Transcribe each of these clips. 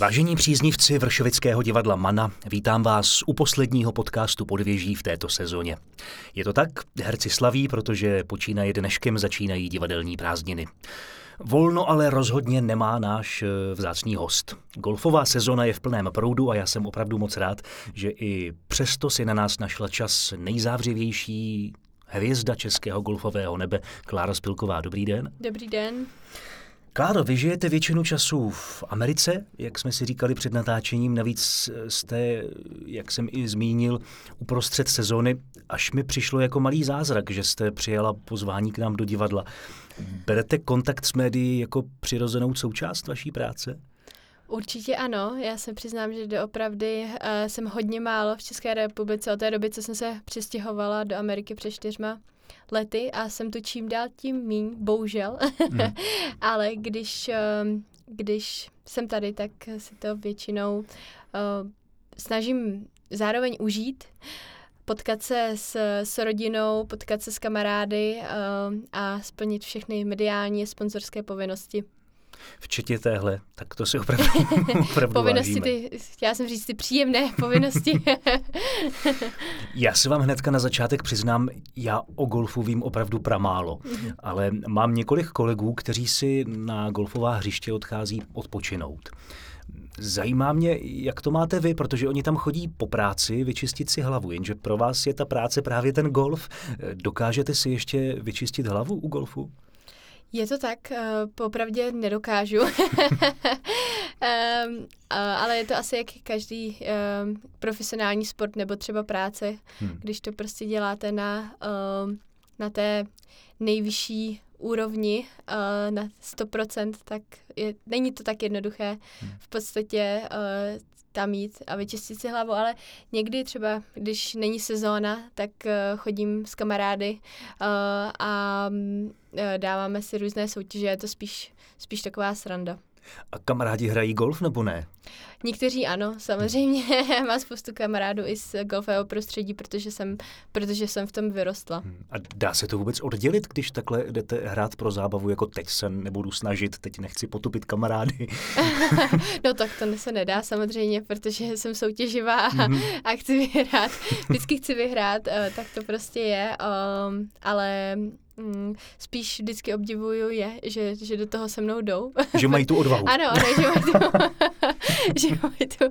Vážení příznivci Vršovického divadla Mana, vítám vás u posledního podcastu Podvěží v této sezóně. Je to tak? Herci slaví, protože počínaje dneškem začínají divadelní prázdniny. Volno ale rozhodně nemá náš eh, vzácný host. Golfová sezona je v plném proudu a já jsem opravdu moc rád, že i přesto si na nás našla čas nejzávřivější hvězda českého golfového nebe, Klára Spilková. Dobrý den. Dobrý den. Kláro, vy žijete většinu času v Americe, jak jsme si říkali před natáčením, navíc jste, jak jsem i zmínil, uprostřed sezóny, až mi přišlo jako malý zázrak, že jste přijela pozvání k nám do divadla. Berete kontakt s médií jako přirozenou součást vaší práce? Určitě ano, já se přiznám, že doopravdy uh, jsem hodně málo v České republice od té doby, co jsem se přestěhovala do Ameriky před čtyřma lety a jsem tu čím dál tím míň, bohužel. Hmm. Ale když, uh, když jsem tady, tak si to většinou uh, snažím zároveň užít, potkat se s, s rodinou, potkat se s kamarády uh, a splnit všechny mediální a sponzorské povinnosti včetně téhle, tak to si opravdu, opravdu Povinnosti, ty, já jsem říct ty příjemné povinnosti. já se vám hnedka na začátek přiznám, já o golfu vím opravdu pramálo, mm-hmm. ale mám několik kolegů, kteří si na golfová hřiště odchází odpočinout. Zajímá mě, jak to máte vy, protože oni tam chodí po práci vyčistit si hlavu, jenže pro vás je ta práce právě ten golf. Dokážete si ještě vyčistit hlavu u golfu? Je to tak, uh, popravdě nedokážu, ale je to asi jak každý profesionální sport nebo třeba práce, hmm. když to prostě děláte na, na té nejvyšší úrovni uh, na 100%, tak je, není to tak jednoduché hmm. v podstatě uh, tam jít a vyčistit si hlavu, ale někdy třeba, když není sezóna, tak uh, chodím s kamarády uh, a uh, dáváme si různé soutěže, je to spíš, spíš taková sranda. A kamarádi hrají golf nebo ne? Někteří ano, samozřejmě. Mám spoustu kamarádů i z golfového prostředí, protože jsem, protože jsem v tom vyrostla. Hmm. A dá se to vůbec oddělit, když takhle jdete hrát pro zábavu, jako teď se nebudu snažit, teď nechci potupit kamarády? no tak to se nedá samozřejmě, protože jsem soutěživá a, mm-hmm. a chci vyhrát. Vždycky chci vyhrát, eh, tak to prostě je. Um, ale mm, spíš vždycky obdivuju je, že, že do toho se mnou jdou. Že mají tu odvahu. ano, ano, že mají tu, že mají tu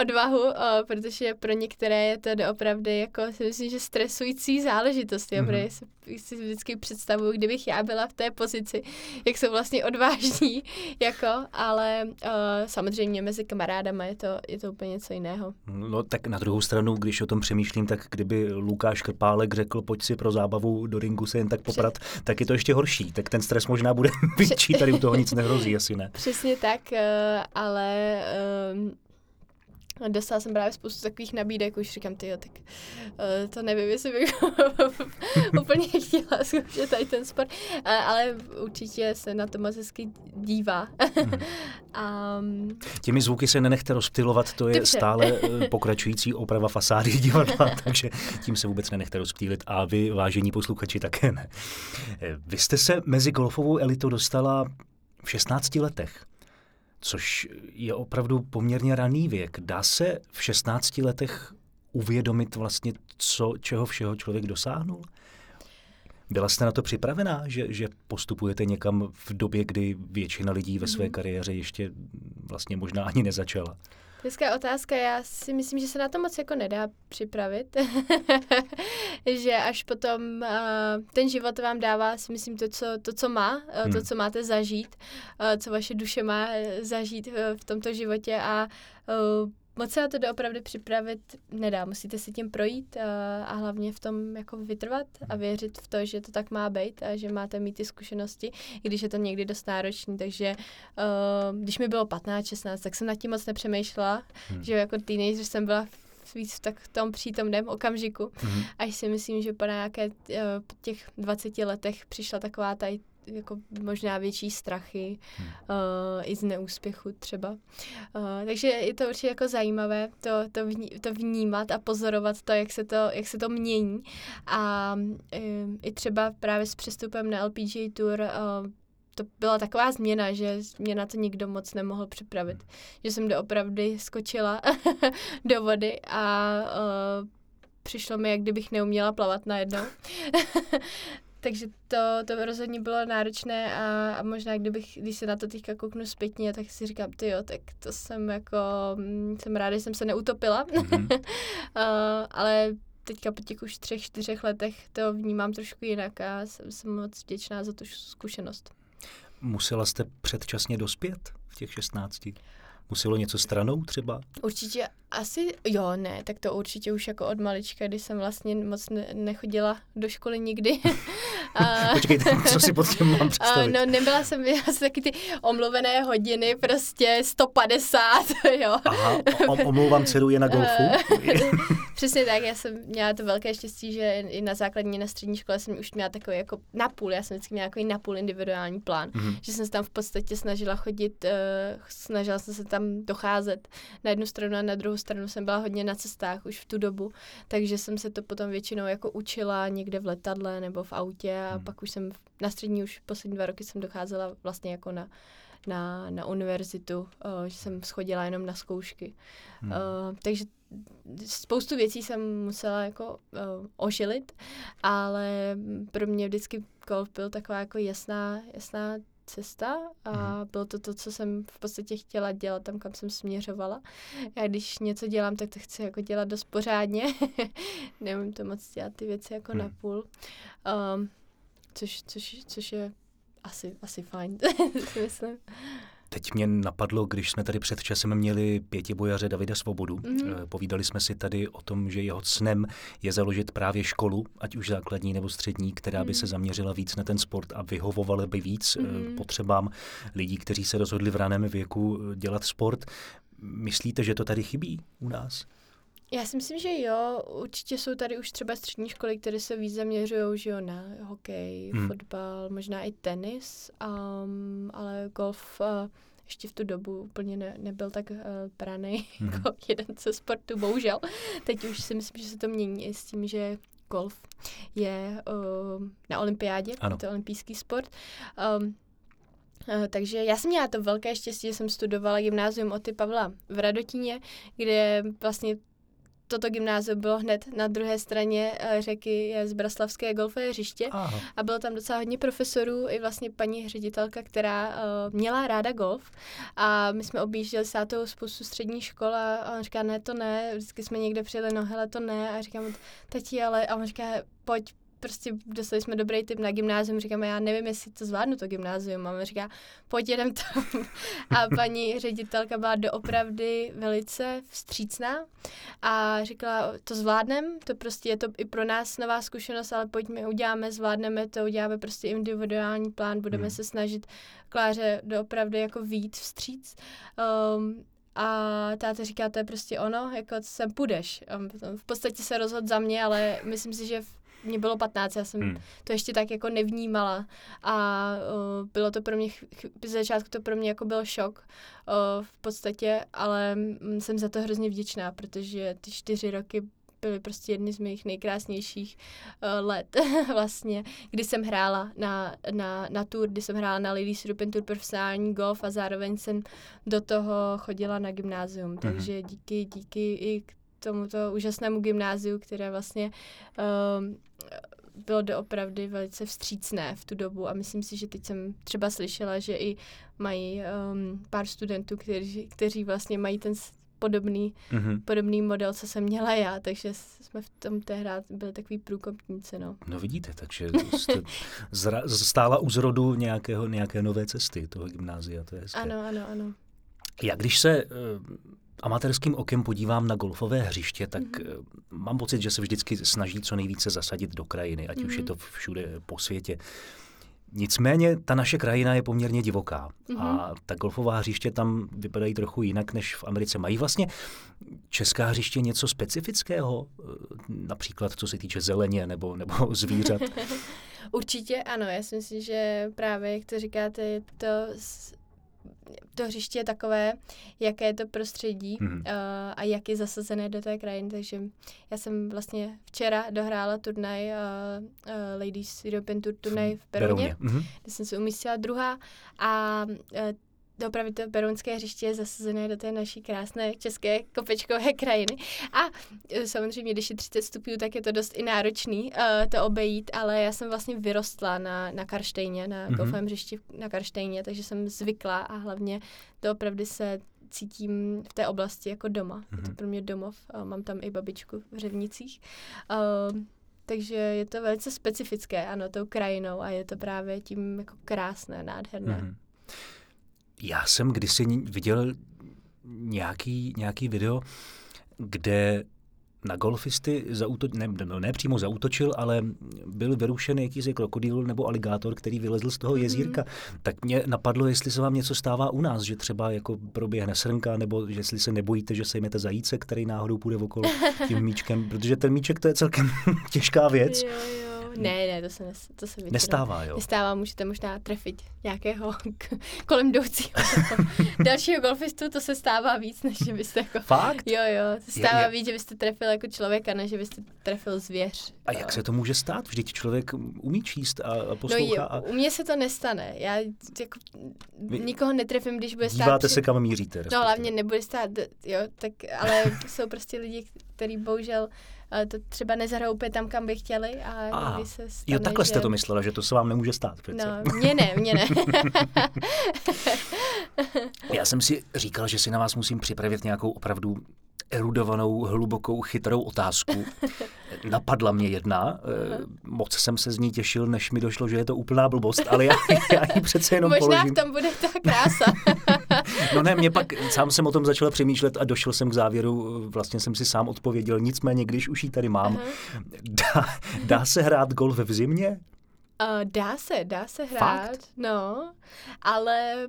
odvahu, o, protože pro některé je to opravdu jako si myslím, že stresující záležitost, jo, mm-hmm. protože si, si vždycky představuju, kdybych já byla v té pozici, jak jsou vlastně odvážní, jako, ale o, samozřejmě mezi kamarádama je to, je to úplně něco jiného. No tak na druhou stranu, když o tom přemýšlím, tak kdyby Lukáš Krpálek řekl, pojď si pro zábavu do ringu se jen tak poprat, Přes... tak je to ještě horší. Tak ten stres možná bude větší, tady u toho nic nehrozí, asi ne. Přesně tak, eh, ale ehm, Dostala jsem právě spoustu takových nabídek, už říkám, ty tak uh, to nevím, jestli bych úplně chtěla zkoušet tady ten sport, uh, ale určitě se na to moc hezky dívá. um, Těmi zvuky se nenechte rozptylovat, to je dobře. stále uh, pokračující oprava fasády divadla, takže tím se vůbec nenechte rozptýlit a vy, vážení posluchači, také ne. Vy jste se mezi golfovou elitou dostala v 16 letech což je opravdu poměrně raný věk. Dá se v 16 letech uvědomit vlastně, co, čeho všeho člověk dosáhnul? Byla jste na to připravená, že, že postupujete někam v době, kdy většina lidí ve své mhm. kariéře ještě vlastně možná ani nezačala? Hezká otázka. Já si myslím, že se na to moc jako nedá připravit. že až potom uh, ten život vám dává, si myslím, to, co, to, co má, uh, hmm. to, co máte zažít, uh, co vaše duše má zažít uh, v tomto životě a uh, moc se na to doopravdy připravit nedá. Musíte si tím projít a, a hlavně v tom jako vytrvat a věřit v to, že to tak má být a že máte mít ty zkušenosti, i když je to někdy dost náročný. Takže uh, když mi bylo 15, 16, tak jsem nad tím moc nepřemýšlela, hmm. že jako teenager jsem byla víc v tak tom přítomném okamžiku. Mm-hmm. Až si myslím, že po nějaké uh, těch 20 letech přišla taková ta jako možná větší strachy hmm. uh, i z neúspěchu třeba. Uh, takže je to určitě jako zajímavé to, to, vní, to vnímat a pozorovat to, jak se to, jak se to mění. A uh, i třeba právě s přestupem na LPG Tour uh, to byla taková změna, že mě na to nikdo moc nemohl připravit. Hmm. Že jsem doopravdy skočila do vody a uh, přišlo mi, jak kdybych neuměla plavat najednou. Takže to, to rozhodně bylo náročné a, a možná kdybych, když se na to teďka kouknu zpětně, tak si říkám, ty jo, tak to jsem jako, mm, jsem ráda, že jsem se neutopila, mm-hmm. uh, ale teďka po těch už třech, čtyřech letech to vnímám trošku jinak a jsem, jsem moc vděčná za tu zkušenost. Musela jste předčasně dospět v těch 16? Muselo něco stranou třeba? Určitě asi, jo, ne, tak to určitě už jako od malička, kdy jsem vlastně moc ne, nechodila do školy nikdy. a, Počkejte, co si pod tím mám představit? A, no, nebyla jsem, já jsem taky ty omluvené hodiny, prostě 150, jo. Aha, o, omlouvám dceru je na golfu? Přesně tak, já jsem měla to velké štěstí, že i na základní, na střední škole jsem už měla takový jako napůl, já jsem vždycky měla takový napůl individuální plán, mm-hmm. že jsem se tam v podstatě snažila chodit, uh, snažila jsem se tam docházet na jednu stranu a na druhou stranu jsem byla hodně na cestách už v tu dobu, takže jsem se to potom většinou jako učila někde v letadle nebo v autě a hmm. pak už jsem na střední už poslední dva roky jsem docházela vlastně jako na na, na univerzitu, uh, že jsem schodila jenom na zkoušky. Hmm. Uh, takže spoustu věcí jsem musela jako uh, ožilit, ale pro mě vždycky golf byl taková jako jasná, jasná cesta a mm. bylo to to, co jsem v podstatě chtěla dělat tam, kam jsem směřovala. Já když něco dělám, tak to chci jako dělat dost pořádně. Nemůžu to moc dělat ty věci jako mm. napůl. Um, což, což, což je asi, asi fajn, si myslím. Teď mě napadlo, když jsme tady před časem měli pětibojaře Davida Svobodu. Mm-hmm. Povídali jsme si tady o tom, že jeho snem je založit právě školu, ať už základní nebo střední, která by mm-hmm. se zaměřila víc na ten sport a vyhovovala by víc mm-hmm. potřebám lidí, kteří se rozhodli v raném věku eh, dělat sport. Myslíte, že to tady chybí u nás? Já si myslím, že jo. Určitě jsou tady už třeba střední školy, které se víc zaměřují že jo, na hokej, hmm. fotbal, možná i tenis, um, ale golf uh, ještě v tu dobu úplně ne, nebyl tak uh, braný hmm. jako jeden ze sportů, bohužel. Teď už si myslím, že se to mění i s tím, že golf je uh, na olympiádě, ano. to je olympijský sport. Um, Uh, takže já jsem měla to velké štěstí, že jsem studovala gymnázium Oty Pavla v Radotíně, kde vlastně toto gymnázium bylo hned na druhé straně uh, řeky je z Braslavské golfové hřiště. Aha. a bylo tam docela hodně profesorů i vlastně paní ředitelka, která uh, měla ráda golf. A my jsme objížděli sátou spoustu střední škol a on říká, ne, to ne, vždycky jsme někde přijeli, no hele, to ne. A říkám, tati, ale a on říká, pojď, prostě dostali jsme dobrý tip na gymnázium, říkáme, já nevím, jestli to zvládnu to gymnázium. Mama říká, pojď jedem tam. A paní ředitelka byla doopravdy velice vstřícná a říkala, to zvládnem, to prostě je to i pro nás nová zkušenost, ale pojďme, uděláme, zvládneme to, uděláme prostě individuální plán, budeme hmm. se snažit Kláře doopravdy jako víc vstříc. Um, a táta říká, to je prostě ono, jako sem půjdeš. V podstatě se rozhodl za mě, ale myslím si, že mě bylo 15, já jsem hmm. to ještě tak jako nevnímala a uh, bylo to pro mě, z začátku to pro mě jako byl šok uh, v podstatě, ale jsem za to hrozně vděčná, protože ty čtyři roky byly prostě jedny z mých nejkrásnějších uh, let vlastně, kdy jsem hrála na, na, na tour, kdy jsem hrála na Ladies European Tour profesionální golf a zároveň jsem do toho chodila na gymnázium, mm-hmm. takže díky, díky i k tomuto úžasnému gymnáziu, které vlastně um, bylo doopravdy velice vstřícné v tu dobu a myslím si, že teď jsem třeba slyšela, že i mají um, pár studentů, kteří, kteří vlastně mají ten podobný, mm-hmm. podobný model, co jsem měla já, takže jsme v tom tehdy byli takový průkopníci. No. no vidíte, takže jste zra, stála u zrodu nějakého, nějaké nové cesty toho gymnázia, to je hezké. Ano, ano, ano. Já když se uh, amatérským okem podívám na golfové hřiště, tak mm-hmm. mám pocit, že se vždycky snaží co nejvíce zasadit do krajiny, ať mm-hmm. už je mhm. to všude po světě. Nicméně ta naše krajina je poměrně divoká mm-hmm. a ta golfová hřiště tam vypadají trochu jinak než v Americe. Mají vlastně česká hřiště něco specifického, eh, například co se týče zeleně nebo, nebo zvířat? Určitě ano, já si myslím, že právě, jak to říkáte, je to to hřiště je takové, jaké je to prostředí mm. uh, a jak je zasazené do té krajiny. Takže já jsem vlastně včera dohrála turnaj uh, uh, Ladies European Tour turnaj v Peruně, mm-hmm. kde jsem se umístila druhá a uh, opravdu to perunské hřiště je zasazené do té naší krásné české kopečkové krajiny. A e, samozřejmě, když je 30 stupňů, tak je to dost i náročný uh, to obejít, ale já jsem vlastně vyrostla na, na Karštejně, na mm-hmm. golfovém hřišti na Karštejně, takže jsem zvykla a hlavně to opravdu se cítím v té oblasti jako doma. Mm-hmm. Je to mhm. pro mě domov. Uh, mám tam i babičku v Řevnicích. Uh, takže je to velice specifické, ano, tou krajinou a je to právě tím jako krásné, nádherné. Mm-hmm. Já jsem kdysi viděl nějaký, nějaký video, kde na golfisty zauto, ne, ne, ne přímo zautočil, ale byl vyrušen jakýsi krokodýl nebo aligátor, který vylezl z toho mhm. jezírka. Mm. Tak mě napadlo, jestli se vám něco stává u nás, že třeba jako proběhne srnka, nebo že jestli se nebojíte, že sejmete zajíce, který náhodou půjde okolo tím míčkem, protože ten míček to je celkem těžká věc. Jo, jo. Ne, ne, to se, nes, to se většinou nestává, jo. Nestává, můžete možná trefit nějakého k, kolem jdoucího dalšího golfistu, to se stává víc, než že byste jako... Fakt? Jo, jo, se stává je, je... víc, že byste trefil jako člověka, než že byste trefil zvěř. A jak se to může stát? Vždyť člověk umí číst a poslouchá. No, a... u mě se to nestane. Já jako Vy... nikoho netrefím, když bude stát... Díváte při... se, kam míříte. Respektive. No, hlavně nebude stát, jo, tak, ale jsou prostě lidi, kteří bohužel to třeba nezahrajou úplně tam, kam by chtěli a a se stane, Jo, takhle že... jste to myslela, že to se vám nemůže stát. Přece. No, mně ne, mně ne. Já jsem si říkal, že si na vás musím připravit nějakou opravdu erudovanou, hlubokou, chytrou otázku. Napadla mě jedna, uh moc jsem se z ní těšil, než mi došlo, že je to úplná blbost, ale já, já ji přece jenom Možná položím. v tom bude ta krása. no ne, mě pak, sám jsem o tom začal přemýšlet a došel jsem k závěru, vlastně jsem si sám odpověděl, nicméně, když už ji tady mám, dá, dá se hrát golf v zimě? Uh, dá se, dá se hrát, Fakt? no, ale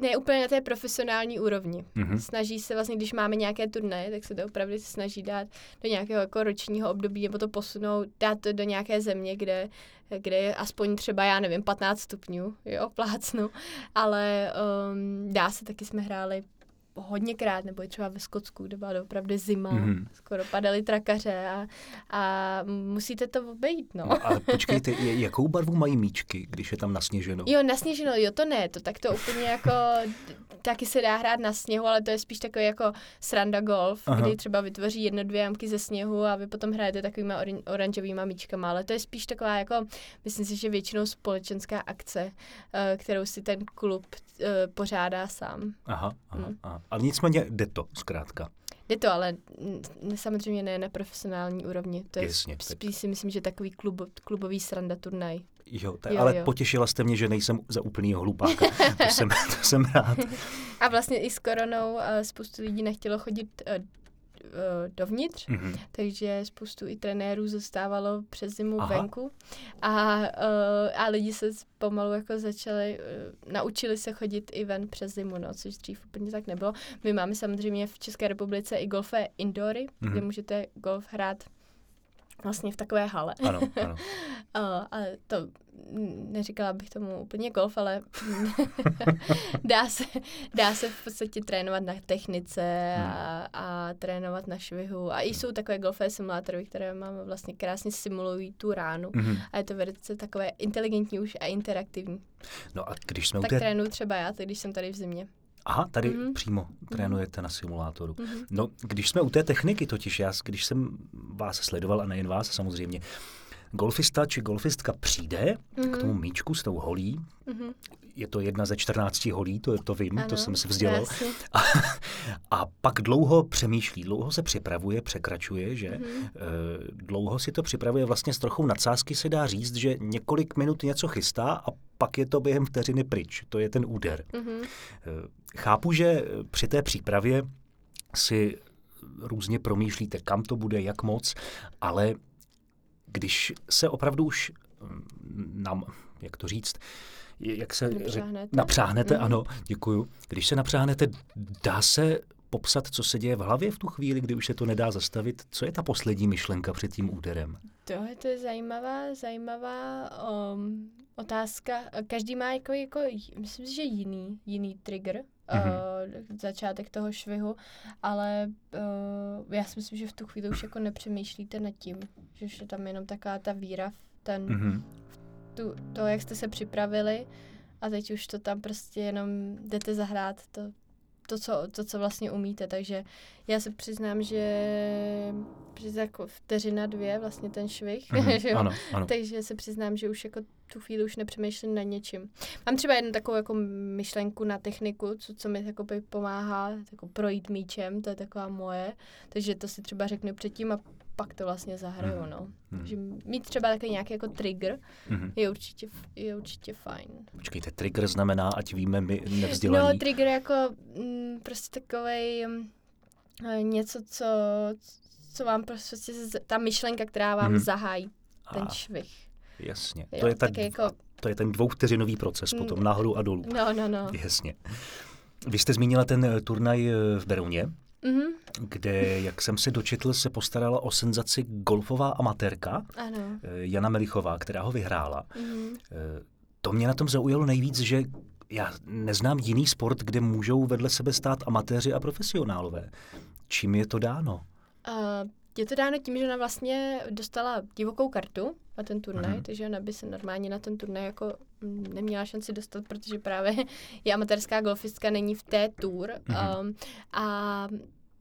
ne úplně na té profesionální úrovni. Mm-hmm. Snaží se vlastně, když máme nějaké turné, tak se to opravdu snaží dát do nějakého jako ročního období nebo to posunout, dát to do nějaké země, kde, kde je aspoň třeba, já nevím, 15 stupňů, jo, plácnu, ale um, dá se, taky jsme hráli hodněkrát, nebo i třeba ve Skotsku, kde byla opravdu zima, mm-hmm. skoro padaly trakaře a, a musíte to obejít, no. no ale počkejte, jakou barvu mají míčky, když je tam nasněženo? Jo, nasněženo, jo, to ne, to tak to úplně jako, taky se dá hrát na sněhu, ale to je spíš takový jako sranda golf, Aha. kdy třeba vytvoří jedno, dvě jamky ze sněhu a vy potom hrajete takovýma oran- oranžovýma míčkama, ale to je spíš taková jako, myslím si, že většinou společenská akce, uh, kterou si ten klub uh, pořádá sám. Aha, aha, hmm. aha. Ale nicméně jde to, zkrátka. Jde to, ale samozřejmě ne na profesionální úrovni. To je Jasně, spíš tak. si myslím, že takový klub, klubový sranda turnaj. Jo, tak, jo, ale jo. potěšila jste mě, že nejsem za úplnýho hlupáka. to, jsem, to jsem rád. A vlastně i s koronou uh, spoustu lidí nechtělo chodit uh, dovnitř, mm-hmm. takže spoustu i trenérů zůstávalo přes zimu Aha. venku a, uh, a lidi se pomalu jako začali, uh, naučili se chodit i ven přes zimu, no, což dřív úplně tak nebylo. My máme samozřejmě v České republice i golfové indory, mm-hmm. kde můžete golf hrát vlastně v takové hale. Ano, ano. uh, ale to neříkala bych tomu úplně golf, ale dá, se, dá se v podstatě trénovat na technice a, hmm. a trénovat na švihu. A i jsou takové golfové simulátory, které máme vlastně krásně simulují tu ránu. Mm-hmm. A je to velice takové inteligentní už a interaktivní. No a když jsme tak té... trénuju třeba já, když jsem tady v zimě. Aha, tady mm-hmm. přímo mhm. trénujete mm-hmm. na simulátoru. Mm-hmm. No, když jsme u té techniky totiž, já, když jsem vás sledoval, a nejen vás samozřejmě, golfista či golfistka přijde mm-hmm. k mhm. tomu míčku s tou holí, mm-hmm. je to jedna ze 14 holí, to, to vím, ano, to jsem si vzdělal. A, a pak dlouho přemýšlí, dlouho se připravuje, překračuje, že mm-hmm. e, dlouho si to připravuje, vlastně s trochou nadsázky se dá říct, že několik minut něco chystá a pak je to během vteřiny pryč. To je ten úder. Mm-hmm. E, chápu, že při té přípravě si různě promýšlíte, kam to bude, jak moc, ale když se opravdu už mm, nám, jak to říct, jak se napřáhnete, napřáhnete mm. ano, děkuju. Když se napřáhnete, dá se popsat, co se děje v hlavě v tu chvíli, kdy už se to nedá zastavit? Co je ta poslední myšlenka před tím úderem? To je, to je zajímavá, zajímavá um, otázka. Každý má jako, jako myslím si, že jiný, jiný trigger, mm-hmm. uh, začátek toho švihu, ale uh, já si myslím, že v tu chvíli už jako nepřemýšlíte nad tím, že už je tam jenom taková ta víra v ten, mm-hmm. v tu, to, jak jste se připravili a teď už to tam prostě jenom jdete zahrát to, to, co, to, co vlastně umíte, takže já se přiznám, že jako vteřina dvě vlastně ten švih, mm-hmm, že jo? Ano, ano. takže se přiznám, že už jako tu chvíli už nepřemýšlím na něčím. Mám třeba jednu takovou jako myšlenku na techniku, co, co mi jako pomáhá jako projít míčem, to je taková moje, takže to si třeba řeknu předtím a pak to vlastně zahraju, mm. no. Mm. Takže mít třeba takový nějaký jako trigger mm. je, určitě, je určitě fajn. Počkejte, trigger znamená, ať víme my nevzdělaní. No, trigger jako mm, prostě takový mm, něco, co, co vám prostě, ta myšlenka, která vám mm. zahájí ten a, švih. Jasně, jo, to, je ta, jako... to je ten dvouvteřinový proces mm. potom nahoru a dolů. No, no, no. Jasně. Vy jste zmínila ten eh, turnaj eh, v Berouně mm-hmm. kde, jak jsem se dočetl, se postarala o senzaci golfová amatérka ano. Eh, Jana Melichová, která ho vyhrála. Mm-hmm. To mě na tom zaujalo nejvíc, že já neznám jiný sport, kde můžou vedle sebe stát amatéři a profesionálové. Čím je to dáno? Uh, je to dáno tím, že ona vlastně dostala divokou kartu na ten turnaj, mm. takže ona by se normálně na ten turnaj jako mm, neměla šanci dostat, protože právě je amatérská golfistka, není v té tour. Mm. Um, a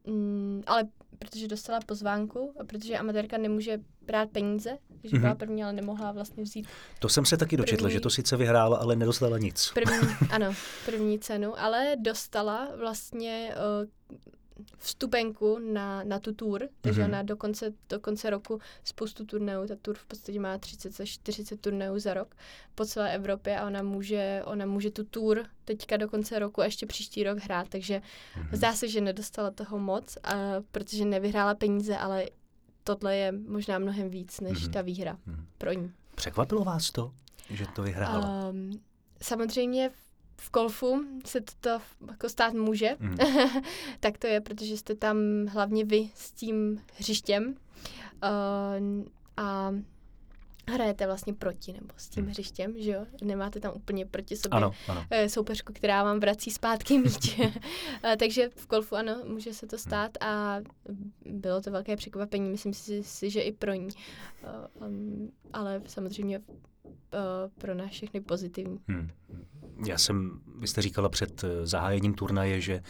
Mm, ale protože dostala pozvánku a protože amatérka nemůže brát peníze, takže mm-hmm. byla první, ale nemohla vlastně vzít. To jsem se taky dočetla, první, že to sice vyhrála, ale nedostala nic. První, ano, první cenu, ale dostala vlastně uh, vstupenku na, na tu tour, takže mm-hmm. ona do konce, do konce roku spoustu turnajů, ta tour v podstatě má 30 až 40 turnajů za rok po celé Evropě a ona může, ona může tu tour teďka do konce roku a ještě příští rok hrát, takže mm-hmm. zdá se, že nedostala toho moc, a, protože nevyhrála peníze, ale tohle je možná mnohem víc než mm-hmm. ta výhra mm-hmm. pro ní. Překvapilo vás to, že to vyhrála? Um, samozřejmě v golfu se to jako stát může, mm. tak to je, protože jste tam hlavně vy s tím hřištěm uh, a hrajete vlastně proti, nebo s tím mm. hřištěm, že jo? Nemáte tam úplně proti sobě ano, ano. Eh, soupeřku, která vám vrací zpátky míč. Eh, takže v golfu ano, může se to stát a bylo to velké překvapení, myslím si, že i pro ní. Um, ale samozřejmě pro nás všechny pozitivní. Hmm. Já jsem, vy jste říkala před eh, zahájením turnaje, že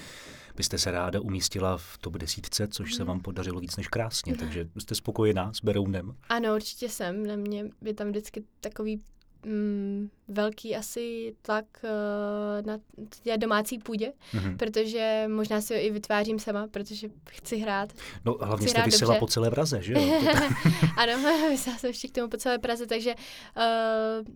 byste se ráda umístila v top desítce, což se mhm. vám podařilo víc než krásně, takže jste spokojená s Berounem? Ano, určitě jsem. Na mě je tam vždycky takový mm, velký asi tlak uh, na domácí půdě, mm-hmm. protože možná si ho i vytvářím sama, protože chci hrát. No hlavně jste vysela po celé Praze, že jo? ano, vysela jsem ještě k tomu po celé Praze, takže uh,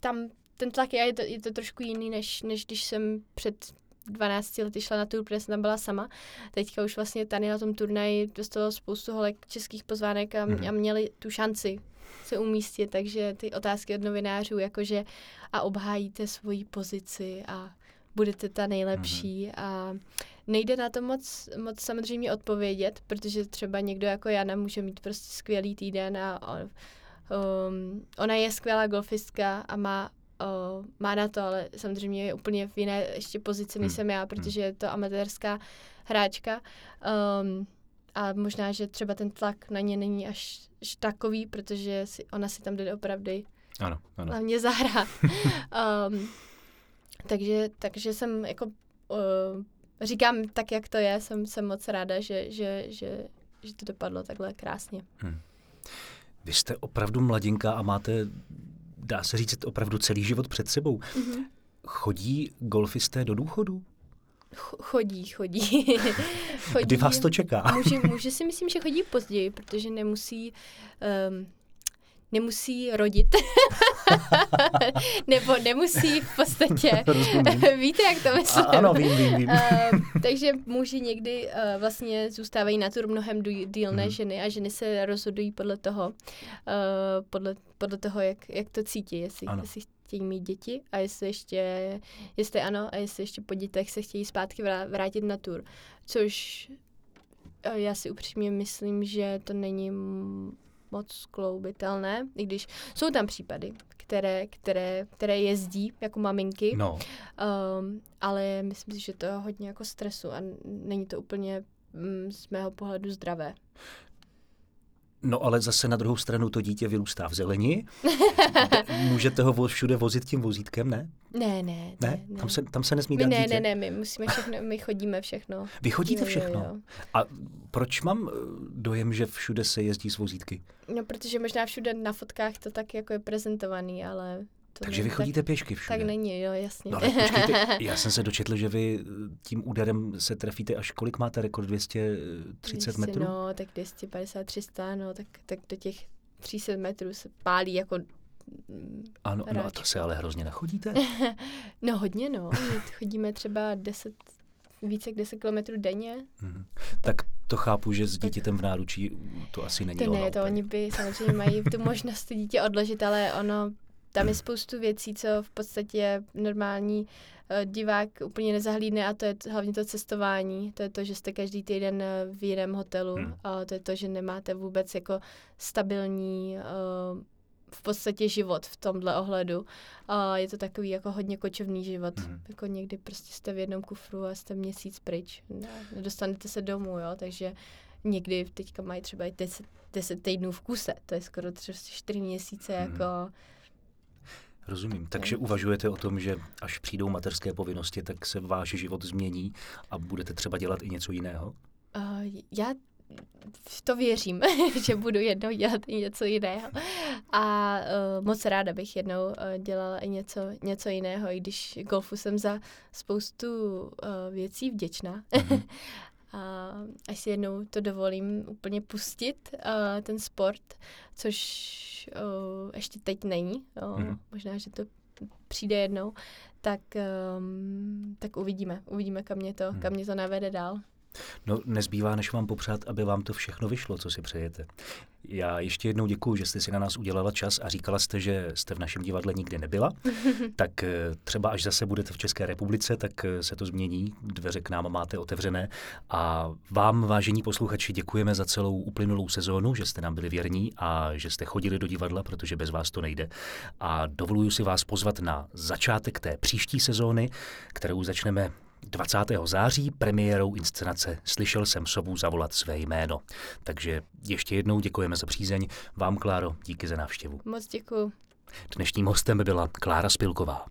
tam ten tlak je, je to, je to trošku jiný, než, než když jsem před 12 lety šla na tur, protože jsem tam byla sama. Teďka už vlastně tady na tom turnaji dostalo spoustu holek českých pozvánek a, mm. a měli tu šanci se umístit, takže ty otázky od novinářů, jakože a obhájíte svoji pozici a budete ta nejlepší mm. a nejde na to moc, moc samozřejmě odpovědět, protože třeba někdo jako Jana může mít prostě skvělý týden a, a um, ona je skvělá golfistka a má uh, má na to, ale samozřejmě je úplně v jiné ještě pozici, než hmm. jsem já, protože je to amatérská hráčka. Um, a možná, že třeba ten tlak na ně není až, až takový, protože si, ona si tam jde opravdu ano, ano. hlavně zahrát. um, takže, takže jsem jako uh, říkám tak, jak to je, jsem, jsem moc ráda, že, že, že, že to dopadlo takhle krásně. Hmm. Vy jste opravdu mladinka a máte dá se říct, opravdu celý život před sebou. Mm-hmm. Chodí golfisté do důchodu? Chodí, chodí. chodí. Kdy vás to čeká? muži, muži si myslím, že chodí později, protože nemusí um, nemusí rodit. Nebo nemusí v podstatě. Víte, jak to myslím? A, ano, vím, vím, vím. Uh, takže muži někdy uh, vlastně zůstávají na tur mnohem díl než hmm. ženy a ženy se rozhodují podle toho, uh, podle, podle toho, jak, jak to cítí, jestli, jestli chtějí mít děti a jestli ještě, jestli ano, a jestli ještě po dětech se chtějí zpátky vrátit na tour. Což já si upřímně myslím, že to není moc kloubitelné, i když jsou tam případy, které, které, které jezdí jako maminky, no. um, ale myslím si, že to je hodně jako stresu a není to úplně mm, z mého pohledu zdravé. No ale zase na druhou stranu to dítě vyrůstá v zeleni. Můžete ho všude vozit tím vozítkem, ne? Ne, ne, ne. ne? Tam, se, tam se nesmí my dát ne, dítě? Ne, ne, my musíme všechno, my chodíme všechno. Vy chodíte jo, všechno? Jo, jo. A proč mám eh, dojem, že všude se jezdí s vozítky? No, protože možná všude na fotkách to tak jako je prezentovaný, ale to Takže vy chodíte tak, pěšky všude? Tak není, jo, jasně. No, ale počkejte, já jsem se dočetl, že vy eh, tím úderem se trefíte až kolik máte rekord? 230 200, metrů? No, tak 250, 300, no, tak, tak do těch 300 metrů se pálí jako mm, ano, no a to se ale hrozně nechodíte? no hodně, no. My chodíme třeba 10, více jak 10 kilometrů denně. Hmm. Tak to chápu, že s dítětem v náručí to asi není To ne, to oni by samozřejmě mají tu možnost dítě odložit, ale ono tam je spoustu věcí, co v podstatě normální eh, divák úplně nezahlídne a to je hlavně to cestování. To je to, že jste každý týden eh, v jiném hotelu hmm. a to je to, že nemáte vůbec jako stabilní eh, v podstatě život v tomhle ohledu. A je to takový jako hodně kočovný život. Hmm. Jako někdy prostě jste v jednom kufru a jste měsíc pryč. Nedostanete se domů, jo, takže někdy teďka mají třeba i 10, 10 týdnů v kuse. To je skoro třeba 4 měsíce hmm. jako Rozumím. Takže uvažujete o tom, že až přijdou materské povinnosti, tak se váš život změní a budete třeba dělat i něco jiného? Uh, já v to věřím, že budu jednou dělat i něco jiného. A uh, moc ráda bych jednou uh, dělala i něco, něco jiného, i když golfu jsem za spoustu uh, věcí vděčná. Mm-hmm. a až si jednou to dovolím úplně pustit, uh, ten sport, což uh, ještě teď není, uh, mm. možná, že to přijde jednou, tak, um, tak uvidíme, uvidíme, kam mě to, mm. kam mě to navede dál. No, nezbývá, než vám popřát, aby vám to všechno vyšlo, co si přejete. Já ještě jednou děkuji, že jste si na nás udělala čas a říkala jste, že jste v našem divadle nikdy nebyla. tak eh, třeba až zase budete v České republice, tak eh, se to změní. Dveře k nám máte otevřené. A vám, vážení posluchači, děkujeme za celou uplynulou sezónu, že jste nám byli věrní a že jste chodili do divadla, protože bez vás to nejde. A dovoluji si vás pozvat na začátek té příští sezóny, kterou začneme 20. září premiérou inscenace Slyšel jsem sobu zavolat své jméno. Takže ještě jednou děkujeme za přízeň. Vám, Kláro, díky za návštěvu. Moc děkuji. Dnešním hostem byla Klára Spilková.